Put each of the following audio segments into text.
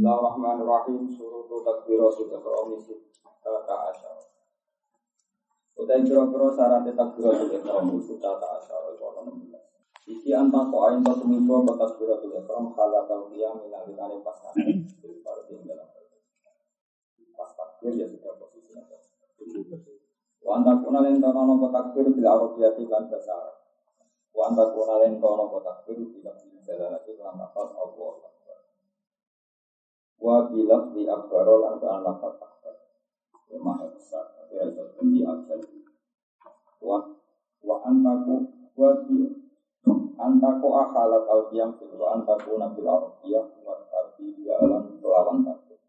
Bismillahirrahmanirrahim. Surutu takbiratul ihrami sittata asyara. Utai kira-kira syarat takbiratul ihrami sittata asyara itu ana 16. Iki anta ko ayin to tumibo ko takbiratul ihram halata qiyam minalikane pas nanti. Jadi pada tinggal pas takbir ya sudah posisi. Wa anta kuna len tono no takbir bila arabiyati lan bahasa Arab. Wa anta kuna len tono takbir bila jalalati lan lafaz Allah wa bilaf di akbaro lan kan lafat akbar ya maha besar tapi ada seperti abjad wa wa antaku wa bi antaku akhalat al qiyam wa antaku nabil arabiyah wa arti ya alam lawan takbir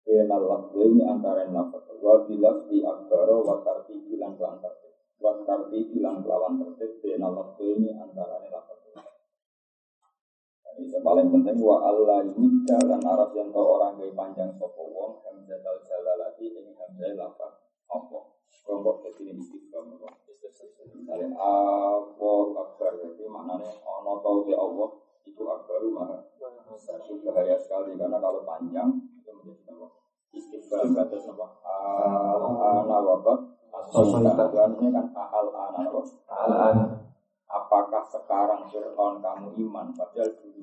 Benal lafzi antara lafaz. Wa bilaf di akbaro wa tarti bilang lawan takbir wa tarti bilang lawan takbir benal lafzi antara lafaz yang paling penting wa Allah ini jalan Arab yang tahu orang gaya panjang sopo wong hamzah al jalalati ini hamzah lapan apa? Kelompok jadi ini istiqam misalnya Allah akbar jadi maknanya ono tahu ke Allah itu akbar besar itu bahaya sekali karena kalau panjang itu menjadi apa? Istiqam kata apa? Ana wabat asal artinya kan al ana apakah sekarang Fir'aun kamu iman? Padahal ketika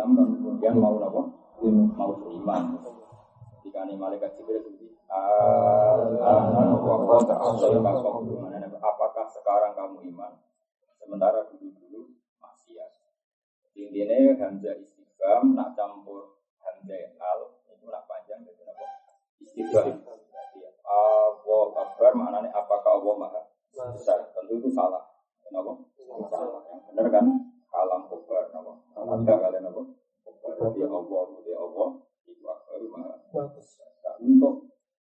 Tenggelam kan kemudian mau apa? Mau beriman. Ketika ini malaikat Jibril itu apakah sekarang kamu iman? Sementara dulu-dulu maksiat intinya hamzah istiqam nak campur hamzah al itu nak panjang jadi apa? Istiqam Allah Akbar maknanya apakah Allah maha besar? Tentu itu salah. Kenapa? Salah. Benar kan kalam kobar kenapa ada kalian apa? Kobar dia Allah dia Allah. Itu akbar nah, untuk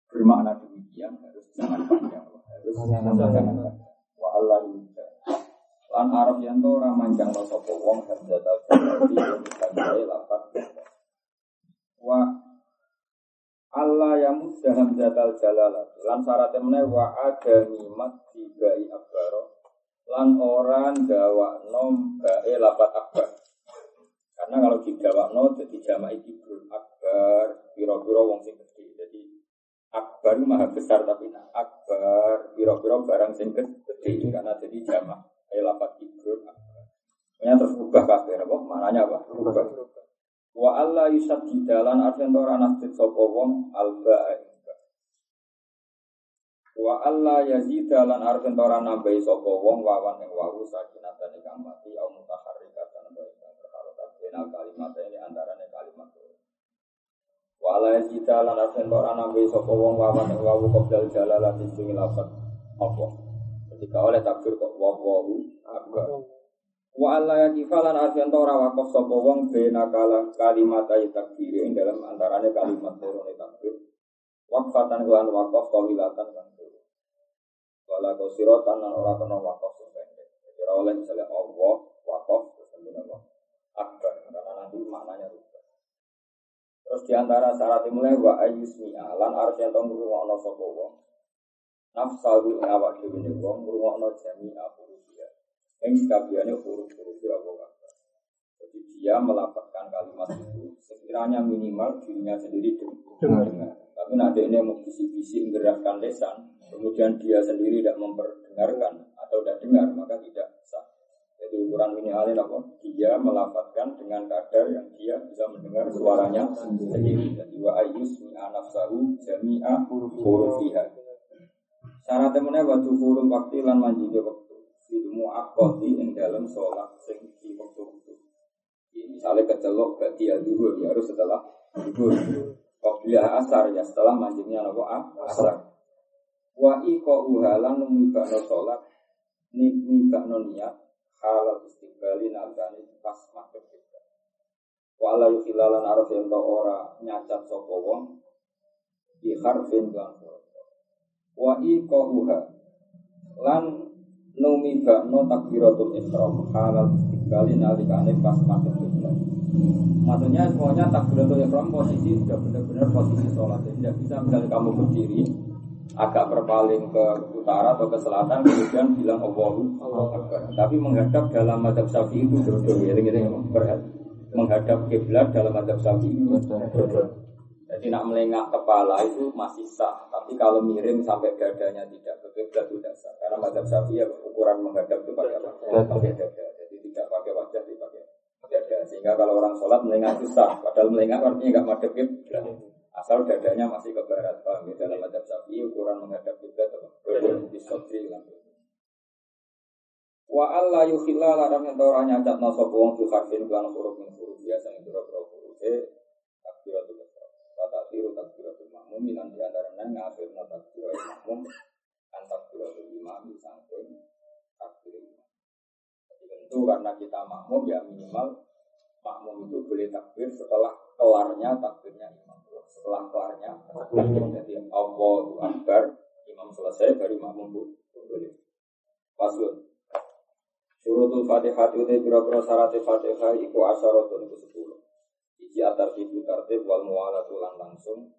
bermakna demikian harus jangan panjang harus jangan panjang. wa Allah lan Arab yang to ora manjang lo sapa wong hamzah al-jari bisa lapat wa Allah yang mudah hamzatal jalalat lan syaratnya wa adami dibai akbaro lan orang gawa nom bae lapat akbar. Karena kalau digawa no jadi jama itu akbar. Biro-biro wong sing gede jadi akbar maha besar tapi nah akbar biro-biro barang sing gede karena jadi jama eh lapat ibrun akbar. Ini terus ubah kafir apa? Mananya apa? Ubah Wa Allah yusad di dalan artian ora nasjid sapa wong alba Wa Allah yazid dalan artian ora nambahi sapa wong wawan ing wawu sakinatan ing mati au mutaharrikatan wa ing berharokat benal kalimat ini antarane kalimat Wa Allah yazid dalan artian ora nambahi sapa wong wawan ing wawu qabdal jalalati sing lafat apa ketika oleh takbir kok wawu akbar Wa Allah ya kifalan artian ora wakaf sapa wong bena kala kalimat ayat takbir ing dalam antaranya kalimat loro takbir. Wakfatan lan wakaf kawilatan kan. Wala kosirotan lan ora kena wakaf sependek. Jadi oleh misalnya Allah wakaf terus kemudian Allah akbar karena nanti maknanya rubah. Terus di antara syarat mulai wa ayusmi'a lan artian tong ngrungokno sapa wong. Nafsahu ing awak dhewe wong ngrungokno jami'a hurufiyah yang sekabiannya huruf-huruf Allah Jadi dia melapatkan kalimat itu sekiranya minimal dirinya sendiri dengar. Tapi nanti ini mau bisi-bisi menggerakkan lesan, kemudian dia sendiri tidak memperdengarkan atau tidak dengar, maka tidak sah. Jadi ukuran minimalnya apa? Dia melapatkan dengan kadar yang dia bisa mendengar suaranya sendiri. Jadi wa ayus mi'anafsahu jami'a hurufiha. Syaratnya mana waktu huruf waktu lan manjiga waktu ilmu akoti yang dalam sholat sing di waktu waktu. Misalnya kecelok berarti ya dulu ya harus setelah dulu. Waktu asar ya setelah mancingnya nopo asar. Wa iko uhalan numibano sholat nimibano niat halal istiqbali nalgani pas makhluk kita. Wa ala yukhilalan yang ora nyacat sopo wong di harfin lan Wa iko uha lan numi bakno takbiratul ihram halal istiqbali nalikane pas masuk kiblat. Maksudnya semuanya takbiratul ihram posisi sudah benar-benar posisi sholat. Jadi tidak bisa misalnya kamu berdiri agak berpaling ke utara atau ke selatan kemudian bilang Allahu Akbar. Tapi menghadap dalam madhab Syafi'i itu ya ini berhati. menghadap kiblat dalam adab sapi. Jadi nak melengak kepala itu masih sah, tapi kalau miring sampai dadanya tidak ke kiblat tidak sah. Karena adab sapi ya ukuran menghadap itu pakai? Pakai dada. Jadi tidak pakai wajah, dipakai dada. Sehingga kalau orang sholat melengak itu sah, padahal melengak artinya nggak madep kiblat. Asal dadanya masih ke barat, paham ya? Dalam adab sapi ukuran menghadap kiblat apa? Di sotri Wa alla yukhilla larang yang ora nyacat no sapa wong fi harfin kan huruf min huruf biasa ing pira-pira huruf e takbiratul ihram. Wa takbiru takbiratul makmum lan di antarane ngafirna takbiratul makmum kan takbiratul imam sampun takbir. Jadi tentu karena kita makmum ya minimal makmum itu boleh takbir setelah kelarnya takbirnya imam. Setelah kelarnya jadi Allahu Akbar imam selesai baru makmum boleh. Paslon. Surutul Fatihah itu biro-biro syarat Fatihah iku asyaratun itu sepuluh. Iji atar tibu tertib wal mu'alatu lan langsung.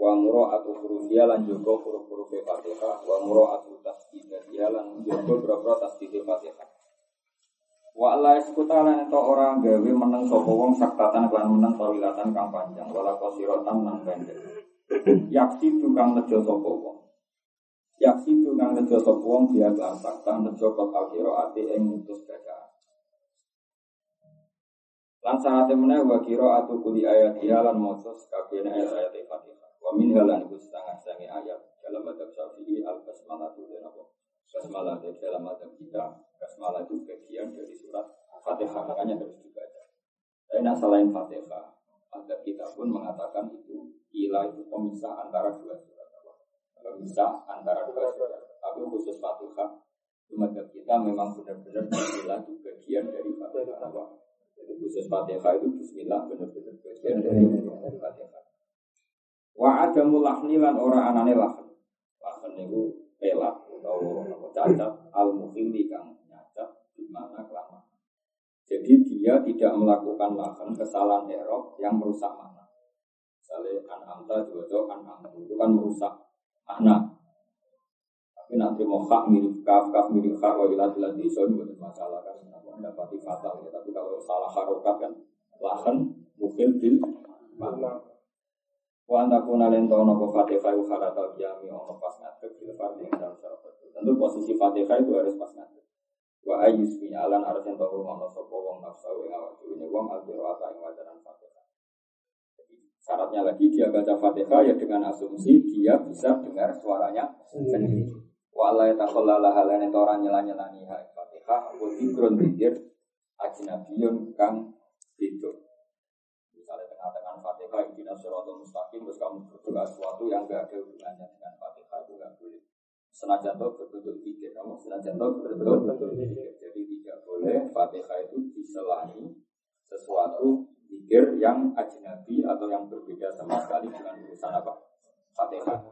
Wa muro atu hurufia lan jogo huruf-huruf Fatihah. Wa muro atu tasdidiyah lan jogo biro-biro tasdid Fatihah. Wa Allah iskuta lan itu orang gawe meneng sopo wong saktatan lan meneng tawilatan kang panjang. Wala kosirotan lan pendek. Yaksi tukang nejo sopo wong. Yaksi itu kang nejo sop wong dia gelasak kang nejo kot ati ing mutus baca. Lan sanate meneh wa kiro atu kuli ayat dia lan mosos kabeh ayat ayat Fatihah. Wa min halan iku setengah setengah ayat dalam madhab Syafi'i al basmalah itu dan apa? Basmalah dari dalam madhab kita. Basmalah itu bagian dari surat Fatihah makanya harus dibaca. Tapi nah selain Fatihah, madhab kita pun mengatakan itu ilah itu pemisah antara dua surat bisa antara dua surat. Tapi khusus Fatihah, umat kita memang benar-benar Bismillah itu bagian dari Fatihah. Jadi khusus Fatihah itu Bismillah benar-benar bagian dari Fatihah. Wa ada mulahni lan ora anane lahan. Lahan itu pelak atau cacat al mukhili kang nyacat di mana kelamaan. Jadi dia tidak melakukan lahan kesalahan erok yang merusak mana. Misalnya an amta juga an amta itu kan merusak anak. Tapi nanti mau hak mirip kaf, kaf mirip hak, wa ilah ilah di itu bukan masalah kan. Mendapati fatal ya. Tapi kalau salah harokat kan, lahan mungkin bil mana. Wa antakuna lento nopo fatihah u haratal kiami ono pas ngadeg bil fardhi dalam syarat Tentu posisi fatihah itu harus pas ngadeg. Wa ayyusmi alan harus yang tahu ngono sopo wong nafsu ing awak dhewe wong albiru ata ing wajaran fatihah. Syaratnya lagi dia baca Fatihah ya dengan asumsi dia bisa dengar suaranya sendiri. Walai takollalah halane orang nyela-nyelani Fatihah wa dzikrun dzikir ajnabiyun kang itu. Misalnya tengah-tengah Fatihah inna siratal mustaqim terus kamu berdoa sesuatu yang enggak ada hubungannya dengan Fatihah itu enggak boleh. Senajan itu berbentuk pikir, kamu senajan itu berbentuk pikir. Jadi tidak boleh Fatihah itu diselahi sesuatu zikir yang ajnabi atau yang berbeda sama sekali dengan urusan apa? Fatihah.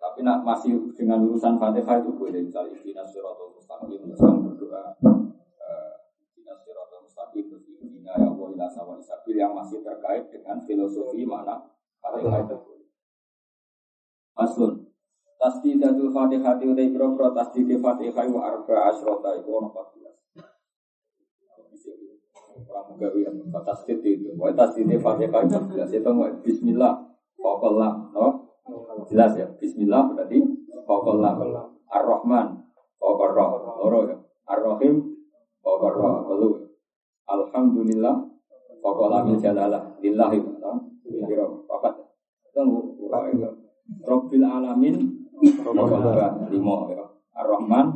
Tapi nak masih dengan urusan Fatihah itu boleh misalnya Ibn Siratul Mustaqim terus berdoa eh, Ibn Siratul Mustaqim terus Ibn ya Allah ila sawa isabil yang masih terkait dengan filosofi mana Fatihah itu. Asun Tasdidatul Fatihah itu biro tasdid Fatihah wa arba asrota itu ono 14 orang gawe batas titik itu. Wah tasdid Fatihah itu jelas itu Bismillah. Pokoklah, no? Jelas ya. Bismillah berarti pokoklah. Ar-Rahman, pokoklah. Loro ya. Ar-Rahim, pokoklah. Lalu Alhamdulillah, pokoklah min jalalah. Lillahi, no? Biro, papat. Itu Rabbil alamin, pokoklah. Limo, ya. Ar-Rahman,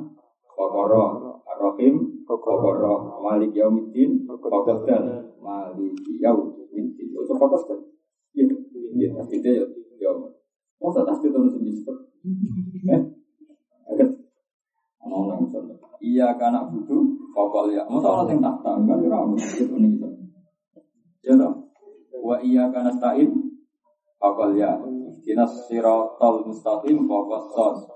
pokoklah. Ar-Rahim, Kokoro Malik Yaumiddin Kokodan Malik Yaumiddin Itu fokus kan? Iya, iya, itu ya Ya Masa tas itu harus disebut Eh? Misalnya Iya karena butuh Kokol ya Masa orang yang tak tahu kan Ya itu nih gitu Ya toh Wa iya karena stain Kokol ya Dinas sirotol mustaqim Kokol sos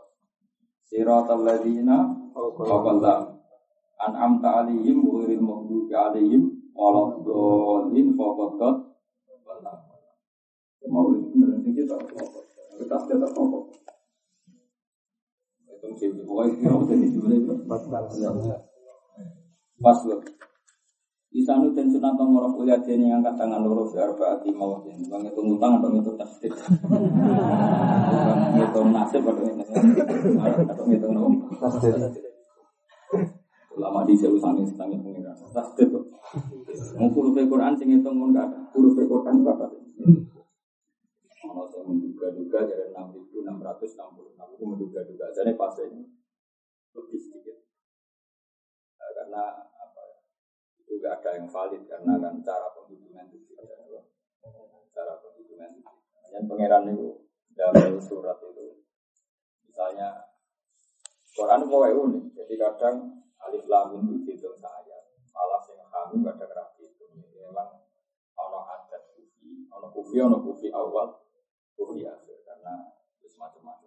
Sirotol ladina Kokol lah an'amta alihim ghairil maghdubi alihim waladdallin faqad mau bener sing kita kita kita itu sih pokoknya kira udah di dulu itu pas lo Isanu dan sunat nomor kuliah ini yang angkat tangan loro fi arbaati mawadin. Bang itu utang atau itu tasdid. Itu nasib atau itu atau itu nopo. Tasdid. Ulama di jauh sangi sangi pengiran. Tasdid. Mau huruf Quran sing itu mun kada. Huruf Quran berapa? Ono saya menduga-duga dari enam ribu enam ratus enam puluh menduga-duga. Jadi pas ini lebih sedikit. Karena juga ada yang valid karena kan cara penghitungan itu cara penghitungan itu. Dan pangeran itu dalam surat itu misalnya Quran itu unik. Jadi kadang alif lam itu dihitung saya, malah yang kami kadang rapi itu. Memang ono adat kufi, ono kufi, ono kufi awal, kufi akhir karena itu macam-macam.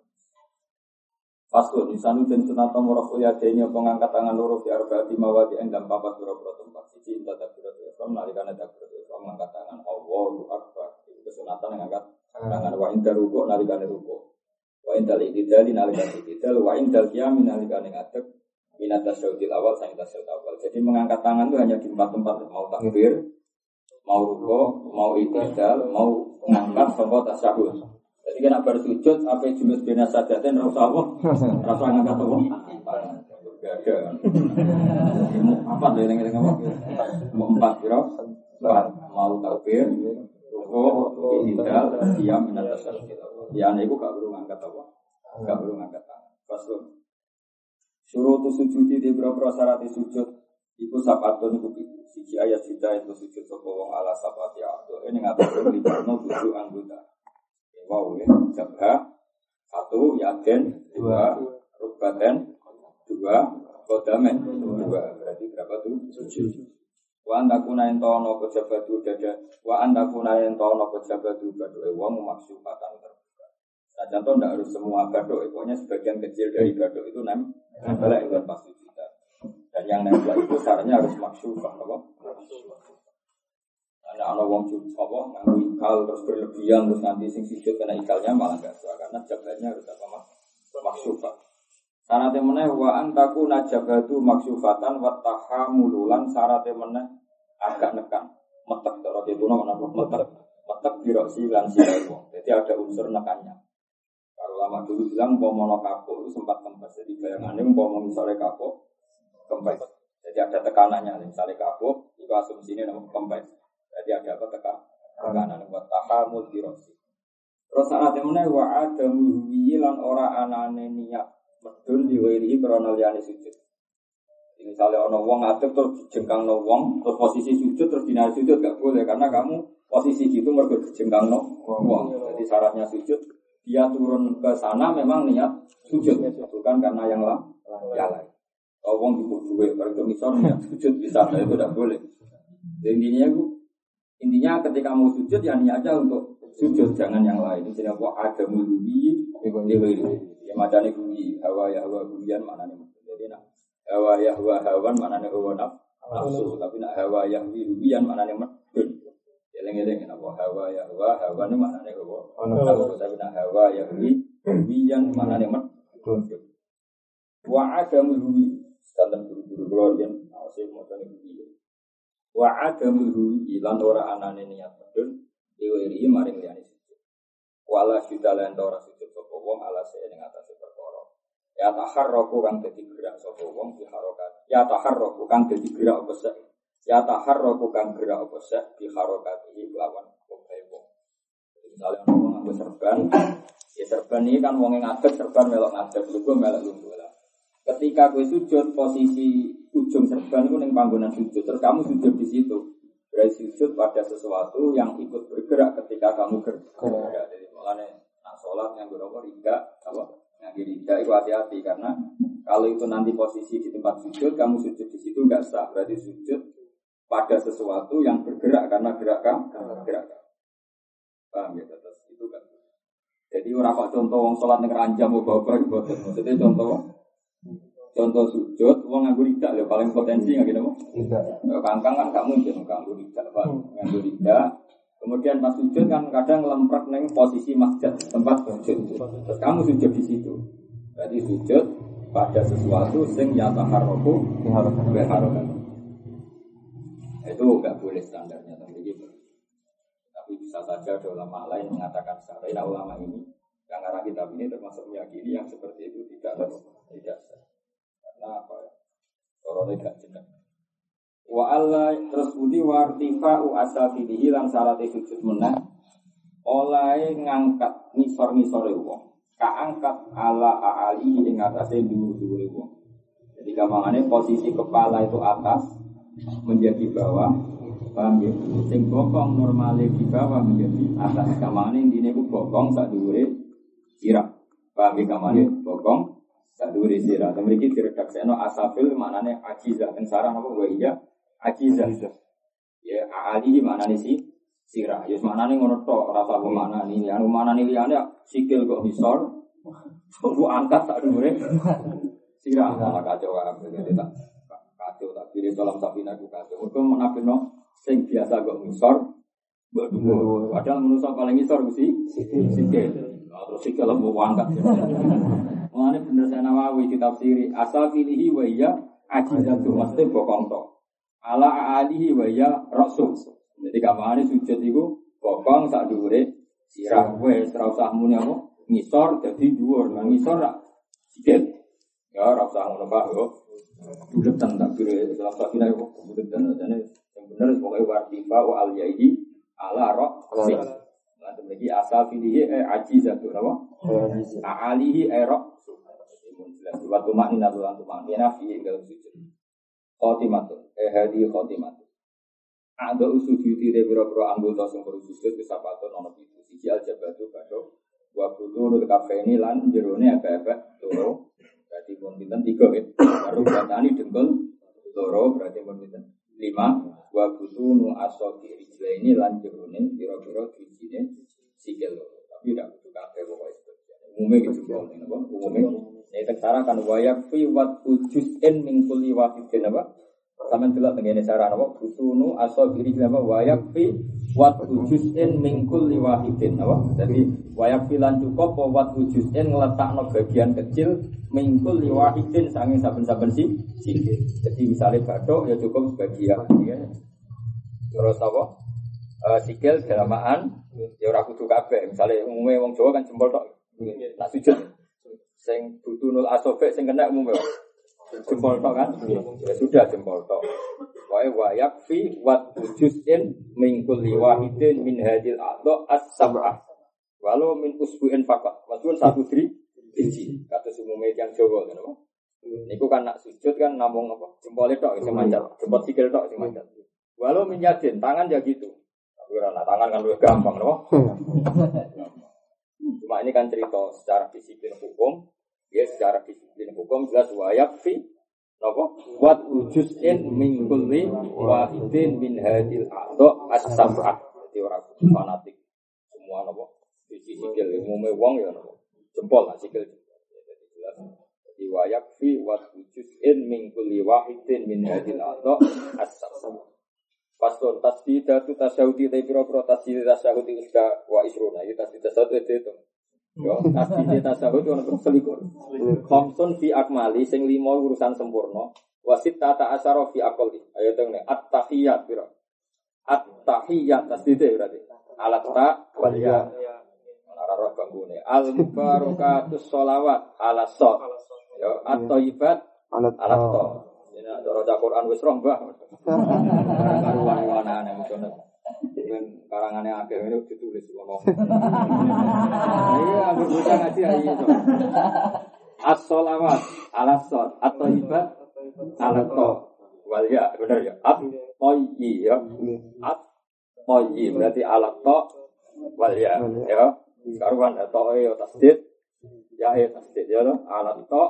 Fasul insanu dan sunat nomor ya denya pengangkat tangan loro di arbaati mawadi endam papat pura pura tempat. Siji inta takbirat ihram nalikane takbirat ihram mengangkat tangan. Allahu akbar. Itu kesunatan yang angkat tangan. Wa inda ruku nalikane ruku. Wa inda itidal nalikane itidal wa inda qiyam nalikane ngadeg. Minat tasyahudil awal sang tasyahud awal. Jadi mengangkat tangan itu hanya di empat tempat. Mau takbir mau ruku mau itidal mau mengangkat sampai tasyahud jadi kena bersujud, apa jenis bina sajatin, rasa apa? Rasa ngangkat apa? Gak. Apa yang kita ngomong? Mau empat kira, mau takbir, rukuk, ihidal, diam, minat dasar. Ya, itu gak perlu ngangkat apa? Gak perlu ngangkat tangan. Pasal suruh tuh sujud di beberapa syarat sujud Iku sapatun iku siji ayat sida itu sujud sapa wong ala sapati Ini ngatur libatno tujuh anggota. Wow ya, jabha satu yaden dua rubaten dua kodamen dua berarti berapa tuh tujuh. Wa anda kuna ento ono pejabatu dada wa anda kuna ento ono pejabatu gadoe wong maksudatan terbuka. Nah contoh tidak harus semua gadoe, pokoknya sebagian kecil dari gadoe itu nem nempel itu pasti kita. Dan yang nempel itu syaratnya harus maksufah, apa? Karena ada wong apa nganggo ikal terus berlebihan terus nanti sing sujud kena ikalnya malah gak suka karena jabatnya harus apa mas maksufat. Syarat meneh wa antaku najabatu maksufatan wa tahamululan syarat meneh agak nekan metek cara itu nama apa metek metek biroksi lan silawo. Jadi ada unsur nekannya. Kalau lama dulu bilang mau kapok itu sempat kempes. Jadi bayangannya mau misalnya kapok kempes. Jadi ada tekanannya, misalnya kapok itu asumsinya nama kempes. Jadi ada apa tekan tekanan buat tahamul dirosi. Terus saat mana wa ada muhwi lan ora anane niat medun diwiri krono liyane sujud. Misalnya ono wong ngadeg terus jengkang no wong, terus posisi sujud terus dina sujud gak boleh karena kamu posisi gitu mergo jengkang no wong. Jadi syaratnya sujud dia turun ke sana memang niat sujud bukan karena yang lain. Ya lain. Kalau wong dibutuhkan, kalau misalnya sujud di sana itu tidak boleh. Intinya itu Intinya ketika mau sujud ya niatnya untuk sujud jangan yang lain. Jadi apa? Ada mulubi ya macam ini hawa ya hawa bulian mana nih jadi nak hawa ya hawa hawan mana nih hawa naf nafsu. Tapi nak hawa ya bulian mana nih medun. Eleng eleng apa? Hawa ya hawa hawan mana nih hawa. nafsu. Tapi nak hawa ya bulian mana nih medun. Wa ada mulubi standar guru-guru keluarga awasnya mau tanya wa adamuhu ilan ora anane niat medun diwiri maring liyane sujud. Wala syuda lan ora sujud sapa wong ala se ning atase perkara. Ya taharraku kang dadi gerak sapa wong di harokat. Ya taharraku kang dadi gerak apa sek ya taharraku kang gerak apa sek di harokat iki lawan obahe wong. Misalnya wong nganggo serban ya serban ini kan wong ngadeg serban melok ngadeg lugu melok lugu ketika gue sujud posisi ujung serban itu neng panggonan sujud. Terus kamu sujud di situ. Berarti sujud pada sesuatu yang ikut bergerak ketika kamu bergerak. Jadi makanya nak sholat yang berapa riga apa? Yang riga itu hati-hati. Karena kalau itu nanti posisi di tempat sujud kamu sujud di situ nggak sah. Berarti sujud pada sesuatu yang bergerak karena gerak kamu. Gerak. Paham ya? Terus itu kan. Jadi orang kok contoh wong sholat ning ranjam bapak bapak maksudnya contoh Contoh sujud, uang nganggur tidak, ya paling potensi nggak gitu, tidak. Kangkang kan gak mungkin nganggur tidak, pak, hmm. nganggur tidak. Kemudian pas sujud kan kadang lemprak neng posisi masjid tempat sujud. Terus kamu sujud di situ. Berarti sujud pada sesuatu sing ya taharroku berharokan. Itu nggak boleh standarnya tapi gitu. Tapi bisa saja ada ulama lain mengatakan secara ulama ini arah kitab ini termasuk meyakini yang seperti itu tidak tidak sah. Karena apa ya? Corona tidak jenak. Wa Allah terus budi wa artifa'u asafilihi lan syarat sujud menang oleh ngangkat nisor-nisore wong. Kaangkat ala aali ing atase dhuwur-dhuwure wong. Jadi gampangannya posisi kepala itu atas menjadi bawah, paham ya? Sing bokong normalnya di bawah menjadi atas. Gampangannya ini ku bokong sak dhuwure sirah. Paham ya gampangannya bokong sak dhuwure sirah. Mriki diredaksekno asafil maknane ajizah. Teng sarang apa wa iya Ajizah. Ya, ali mana nih sih? Sirah. Ya mana nih ngono tok, rasa mana nih. Yang mana nih liane sikil kok misor. Tunggu angkat tak dulu Sirah malah kacau kan. Jadi tak kacau tak pilih dalam sapina aku kacau. Mereka menafin no, sing biasa kok misor. Berdua. Padahal menurut paling misor mesti sikil. Terus sikil mau angkat. Mengenai bener saya nawawi asal filihi wa iya ajizatu maksudnya bokong tok ala alihi wa ya rasul. Jadi kamane sujud iku bokong sak dhuwure sirah wis ora usah muni apa ngisor dadi dhuwur. Nah ngisor rak sikit. Ya ora usah ngono yo. Buletan tak kira dalam sakina yo buletan jane yang bener pokoke wartifa wa al yaihi ala rasul. Lagi asal filihi eh ajizatu napa? Alihi eh rasul. Waktu maknina tulan tumaknina fi dalam sujud. Khotimatun eh hadi khotimatun. Ada usujudi de biro-biro anggota sing perlu sujud kesapatun ono pitu siji al jabatu kado wa butu kafe ini lan jerone apa-apa loro. Berarti pun pinten? Tiga ya. Baru batani dengkul loro berarti pun pinten? Lima wa butu nu asofi rijla ini lan jerone biro-biro dijine sikil tapi tidak butuh kafe pokoknya umumnya gitu umumnya. Ini teksara kan wayak fi wat ujus in min kulli wahidin apa? Sama delok tengene cara apa? Busunu asal diri apa? Wayak fi wat ujus in min kulli wahidin apa? Jadi wayak fi lan cukup wat ujus in ngletakno bagian kecil min kulli wahidin sange saben-saben si Jadi misalnya batok ya cukup sebagian. Ya. Terus apa? Uh, sikil dalamaan ya ora kudu kabeh. Misale umumnya wong Jawa kan jempol tok. Nah sujud Sing butunul asobe sing kena umum ya. Jempol tok kan? Ya sudah jempol tok. Wae wa yakfi wat juz'in min kulli wahidin min hadil a'dha as-sab'ah. Walau min usbu'in faqat. Maksudnya satu dri biji. Kata umumnya yang Jawa kan? Niku kan nak sujud kan namung apa? Jempol tok sing manjat, jempol sikil tok sing manjat. Walau min yadin, tangan ya gitu. Tapi nah, tangan kan lebih gampang, no? Cuma ini kan cerita secara disiplin hukum, ya secara disiplin hukum jelas wayak fi Napa? Wat ujuzin min kulli wahidin min hadil a'dha as-sab'ah. Jadi orang fanatik semua napa? Sisi sikil umume wong ya napa? Jempol lah sikil. Jadi jelas. Jadi wayak fi wat ujuzin min kulli wahidin min hadil a'dha as-sab'ah. Pastor tasdidatu tasyahudi tapi pira-pira tasdid tasyahudi sudah wa isruna. Itu tasdid tasyahudi itu. Yo, tasdid tasawuf itu untuk selikur. Khamsun fi akmali sing lima urusan sempurna. Wasit tata asyara fi akali. Ayo tengene at-tahiyat pira. At-tahiyat tasdid berarti. Alat ta wal ya. Ora roh banggune. Al mubarakatus sholawat ala sot. Yo, at-thayyibat alat to. Ini ada Quran wis roh, Mbah. Karuan-karuan aneh dengan karangannya agak ini ditulis ngomong. Iya, ambil bocah ngaji aja itu. As-solawat ala sot atau ibad ala to wal ya benar ya. At toyi ya. At toyi berarti ala to wal ya ya. Karuan to ya tasdid. Ya ya tasdid ya lo ala to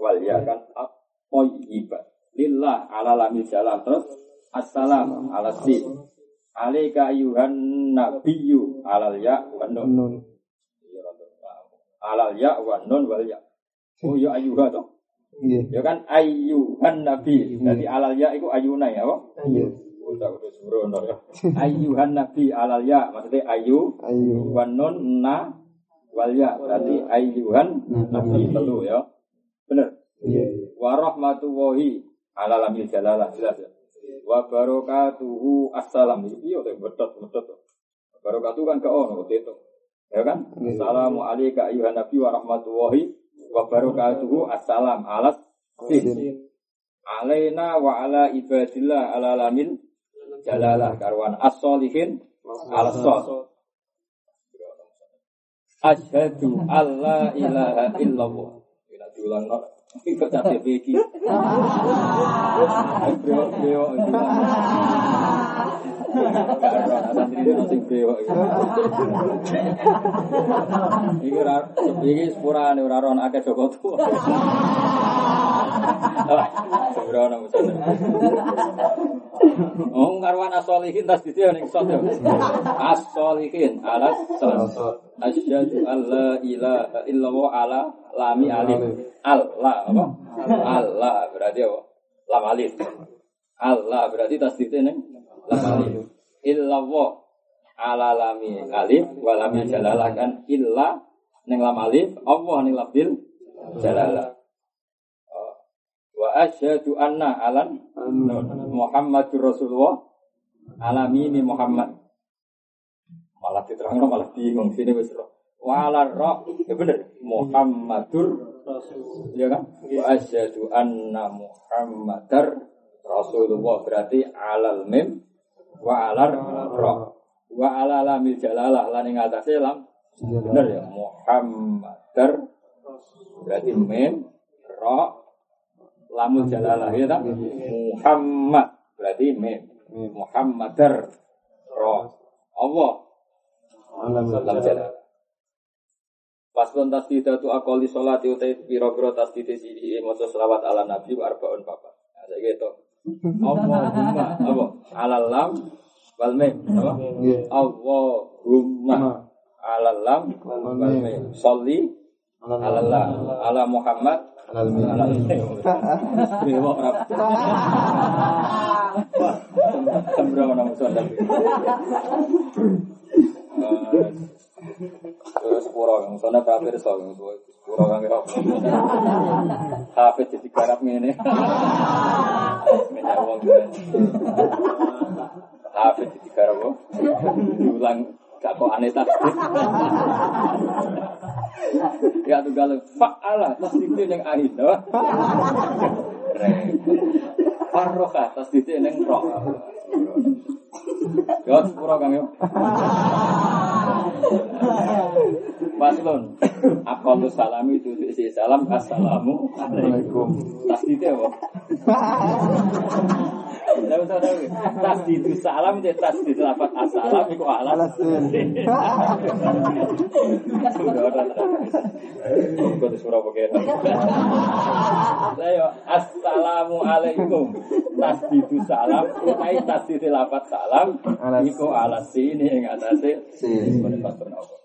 wal ya kan. At toyi lillah ala lamil jalan terus assalam ala si Alaika ayuhan nabiyyu alal ya wa nun. Alal ya wa nun wal ya. Oh ya ayuha toh. Iya. Ya kan ayuhan nabi. Jadi alal ya itu ayuna ya? Iya. Udah udah ya. Ayuhan nabi alal ya maksudnya ayu ayu wa nun na wal ya. Berarti ayuhan nabi telu ya. Bener? Iya. Ala lamil jalalah jelas ya. Wa barakatuhu assalam. Iya teh betot betot. Barakatuh kan ke ono itu. Ya kan? Assalamu alayka ayuhan nabi wa rahmatullahi wa barakatuhu assalam alas alaina wa ala ibadillah ala lamin jalalah karwan as-solihin ala sol Asyhadu alla ilaha illallah. Diulang no. Beo. Santri itu sing beo. Iki ora iki sepurane ora ora akeh Joko tuwa. Sembrono mesti. Oh, karwan asolihin tas di ning sot yo. Asolihin alas sot. Asyhadu alla ilaha illallah ala lami alif. Allah apa? Allah berarti apa? Lam alif. Allah berarti tasdidnya ning lam alif. Illallah ala lami alif wa lami jalalah kan illa ning lam alif Allah ning lafdil jalalah. Wa asyhadu anna alan Muhammadur Rasulullah alamini Muhammad. Malah diterangno malah bingung. Sini wis Wa ala ra ya bener. Muhammadur Ya kan? Wa asyhadu anna Muhammadar Rasulullah. Berarti alal mim wa alar ra. Wa ala lamil jalalah. Lan ing atase lam. Bener ya? Muhammadar berarti mim ra lamul jalalah. Ya tak? Muhammad. Berarti mim. Muhammadar ra. Allah lam jalalah. Pas pun tasdidatu akoli sholat utai piro-piro tasdid si maca selawat ala nabi wa arbaun papa. Nah, saya gitu. Allahumma apa? Ala lam wal mim apa? Allahumma ala lam wal mim. Sholli ala Muhammad ala mim. Dewa ora. Sembrono nang. Terus sepuro sana kafir so yang sepuro kang kira. Kafir jadi garap ngene. Menyawang kan. Kafir jadi garap kok. Diulang gak kok aneh tasbih. Ya tuh galau fa'ala tasbih yang akhir. Farroka tasbih yang roh. Yo sepuro kang yo. Paslon. Aqallu salami itu isi salam assalamu alaikum. Tasdidnya apa? Tahu tahu tahu. Tasdidu salam jadi tasdid lapat assalam iku ala. Sudah ora. Kok surah pakai. Ayo assalamu alaikum. Tasdidu salam utai tasdid lapat salam iku ala sini ing atase. Pas